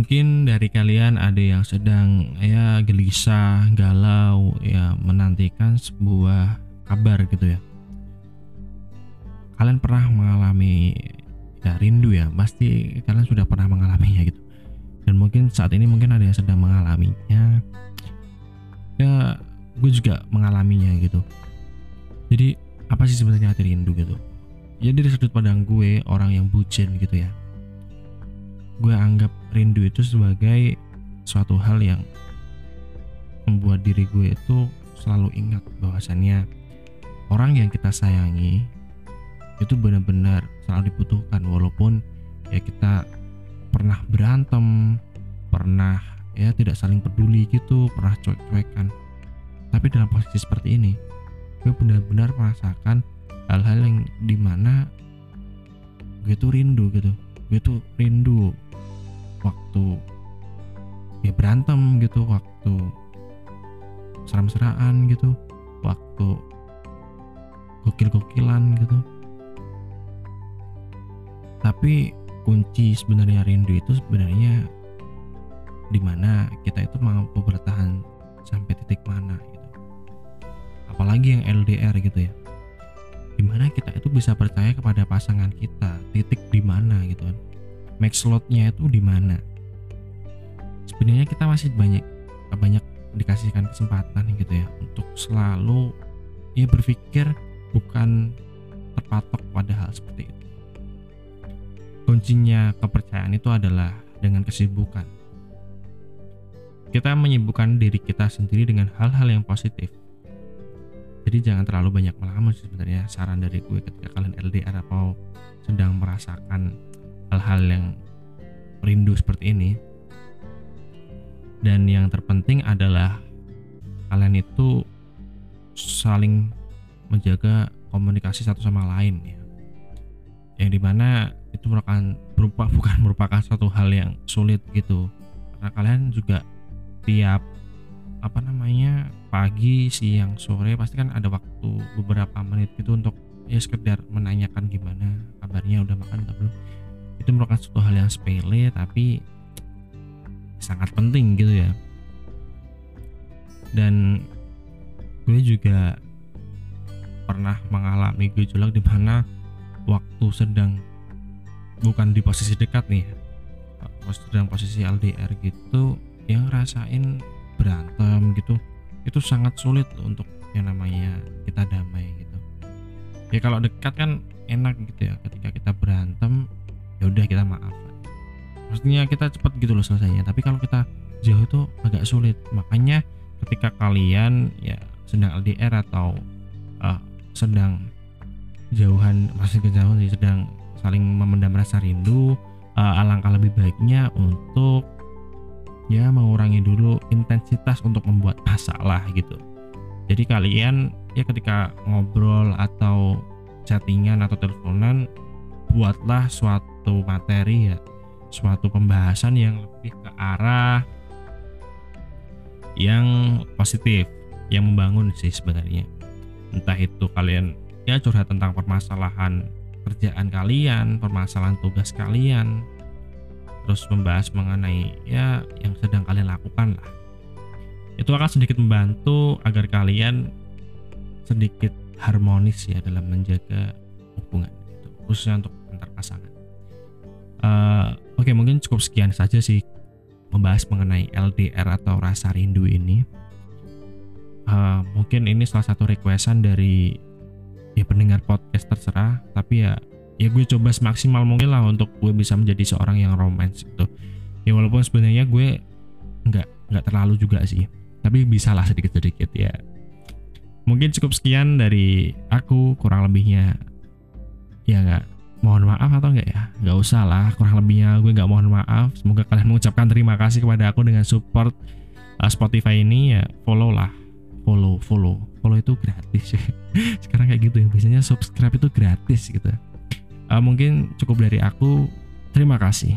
mungkin dari kalian ada yang sedang ya gelisah, galau, ya menantikan sebuah kabar gitu ya. Kalian pernah mengalami ya rindu ya, pasti kalian sudah pernah mengalaminya gitu. Dan mungkin saat ini mungkin ada yang sedang mengalaminya. Ya, gue juga mengalaminya gitu. Jadi apa sih sebenarnya hati rindu gitu? Ya dari sudut pandang gue orang yang bucin gitu ya gue anggap rindu itu sebagai suatu hal yang membuat diri gue itu selalu ingat bahwasannya orang yang kita sayangi itu benar-benar selalu dibutuhkan walaupun ya kita pernah berantem pernah ya tidak saling peduli gitu pernah cuek-cuekan. Tapi dalam posisi seperti ini gue benar-benar merasakan hal-hal yang di mana gue tuh rindu gitu. Gue tuh rindu waktu ya berantem gitu waktu seram-seraan gitu waktu gokil-gokilan gitu. Tapi kunci sebenarnya rindu itu sebenarnya di mana kita itu mampu bertahan sampai titik mana gitu. Apalagi yang LDR gitu ya. Di mana kita itu bisa percaya kepada pasangan kita titik di mana gitu kan max slotnya itu di mana? Sebenarnya kita masih banyak banyak dikasihkan kesempatan gitu ya untuk selalu ya berpikir bukan terpatok pada hal seperti itu. Kuncinya kepercayaan itu adalah dengan kesibukan. Kita menyibukkan diri kita sendiri dengan hal-hal yang positif. Jadi jangan terlalu banyak melamun sebenarnya saran dari gue ketika kalian LDR atau sedang merasakan hal-hal yang rindu seperti ini. Dan yang terpenting adalah kalian itu saling menjaga komunikasi satu sama lain ya. Yang di mana itu merupakan berupa bukan merupakan suatu hal yang sulit gitu. Karena kalian juga tiap apa namanya pagi siang sore pasti kan ada waktu beberapa menit itu untuk ya sekedar menanyakan gimana kabarnya udah makan atau belum itu merupakan suatu hal yang sepele tapi sangat penting gitu ya. Dan gue juga pernah mengalami gejolak di mana waktu sedang bukan di posisi dekat nih sedang posisi LDR gitu yang rasain berantem gitu. Itu sangat sulit untuk yang namanya kita damai gitu. Ya kalau dekat kan enak gitu ya ketika kita berantem ya udah kita maaf. Maksudnya kita cepat gitu loh selesainya. Tapi kalau kita jauh itu agak sulit. Makanya ketika kalian ya sedang LDR atau uh, sedang jauhan masih kejauhan sih sedang saling memendam rasa rindu uh, alangkah lebih baiknya untuk ya mengurangi dulu intensitas untuk membuat masalah gitu. Jadi kalian ya ketika ngobrol atau chattingan atau teleponan buatlah suatu materi ya suatu pembahasan yang lebih ke arah yang positif yang membangun sih sebenarnya entah itu kalian ya curhat tentang permasalahan kerjaan kalian permasalahan tugas kalian terus membahas mengenai ya yang sedang kalian lakukan lah itu akan sedikit membantu agar kalian sedikit harmonis ya dalam menjaga hubungan itu khususnya untuk antar pasangan. Uh, Oke okay, mungkin cukup sekian saja sih membahas mengenai LDR atau rasa rindu ini. Uh, mungkin ini salah satu requestan dari ya pendengar podcast terserah, tapi ya ya gue coba semaksimal mungkin lah untuk gue bisa menjadi seorang yang romance itu. Ya walaupun sebenarnya gue nggak nggak terlalu juga sih, tapi bisa lah sedikit-sedikit ya. Mungkin cukup sekian dari aku kurang lebihnya ya nggak mohon maaf atau enggak ya? Nggak usah lah kurang lebihnya gue nggak mohon maaf. Semoga kalian mengucapkan terima kasih kepada aku dengan support uh, Spotify ini ya follow lah. Follow follow. Follow itu gratis. Sekarang kayak gitu ya biasanya subscribe itu gratis gitu. Uh, mungkin cukup dari aku. Terima kasih